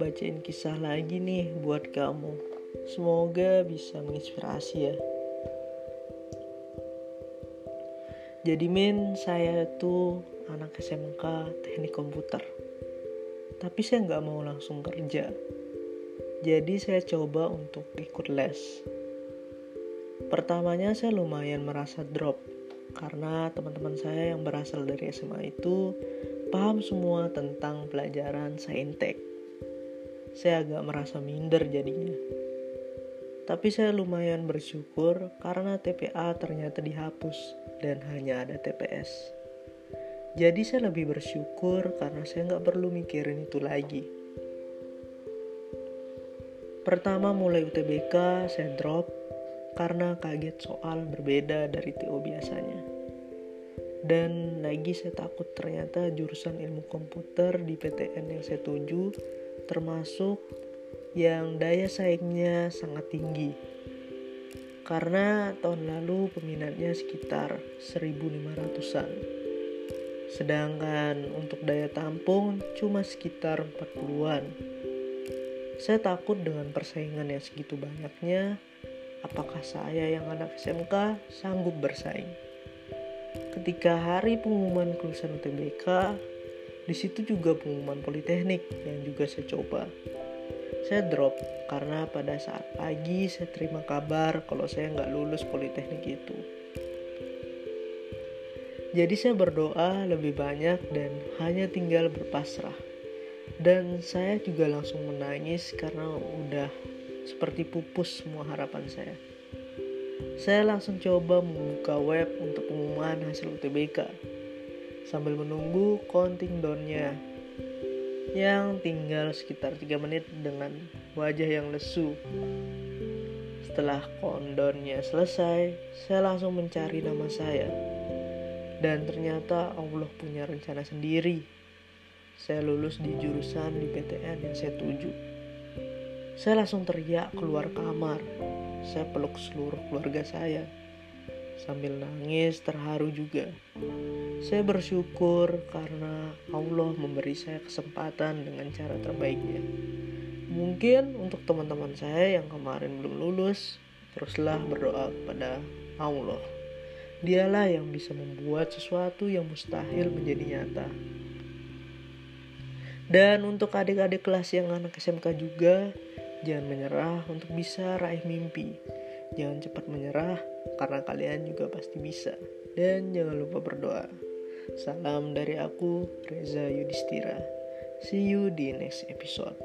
bacain kisah lagi nih buat kamu. Semoga bisa menginspirasi ya. Jadi Min, saya tuh anak SMK teknik komputer. Tapi saya nggak mau langsung kerja. Jadi saya coba untuk ikut les. Pertamanya saya lumayan merasa drop karena teman-teman saya yang berasal dari SMA itu paham semua tentang pelajaran saintek. Saya agak merasa minder jadinya. Tapi saya lumayan bersyukur karena TPA ternyata dihapus dan hanya ada TPS. Jadi saya lebih bersyukur karena saya nggak perlu mikirin itu lagi. Pertama mulai UTBK saya drop karena kaget soal berbeda dari TO biasanya. Dan lagi saya takut ternyata jurusan ilmu komputer di PTN yang saya tuju termasuk yang daya saingnya sangat tinggi. Karena tahun lalu peminatnya sekitar 1500-an. Sedangkan untuk daya tampung cuma sekitar 40-an. Saya takut dengan persaingan yang segitu banyaknya apakah saya yang anak SMK sanggup bersaing. Ketika hari pengumuman kelulusan UTBK, di situ juga pengumuman politeknik yang juga saya coba. Saya drop karena pada saat pagi saya terima kabar kalau saya nggak lulus politeknik itu. Jadi saya berdoa lebih banyak dan hanya tinggal berpasrah. Dan saya juga langsung menangis karena udah seperti pupus semua harapan saya. Saya langsung coba membuka web untuk pengumuman hasil UTBK sambil menunggu counting down-nya yang tinggal sekitar 3 menit dengan wajah yang lesu. Setelah countdown-nya selesai, saya langsung mencari nama saya. Dan ternyata Allah punya rencana sendiri. Saya lulus di jurusan di PTN yang saya tuju. Saya langsung teriak keluar kamar. Saya peluk seluruh keluarga saya. Sambil nangis terharu juga. Saya bersyukur karena Allah memberi saya kesempatan dengan cara terbaiknya. Mungkin untuk teman-teman saya yang kemarin belum lulus, teruslah berdoa kepada Allah. Dialah yang bisa membuat sesuatu yang mustahil menjadi nyata. Dan untuk adik-adik kelas yang anak SMK juga, Jangan menyerah untuk bisa raih mimpi. Jangan cepat menyerah karena kalian juga pasti bisa. Dan jangan lupa berdoa. Salam dari aku, Reza Yudhistira. See you di next episode.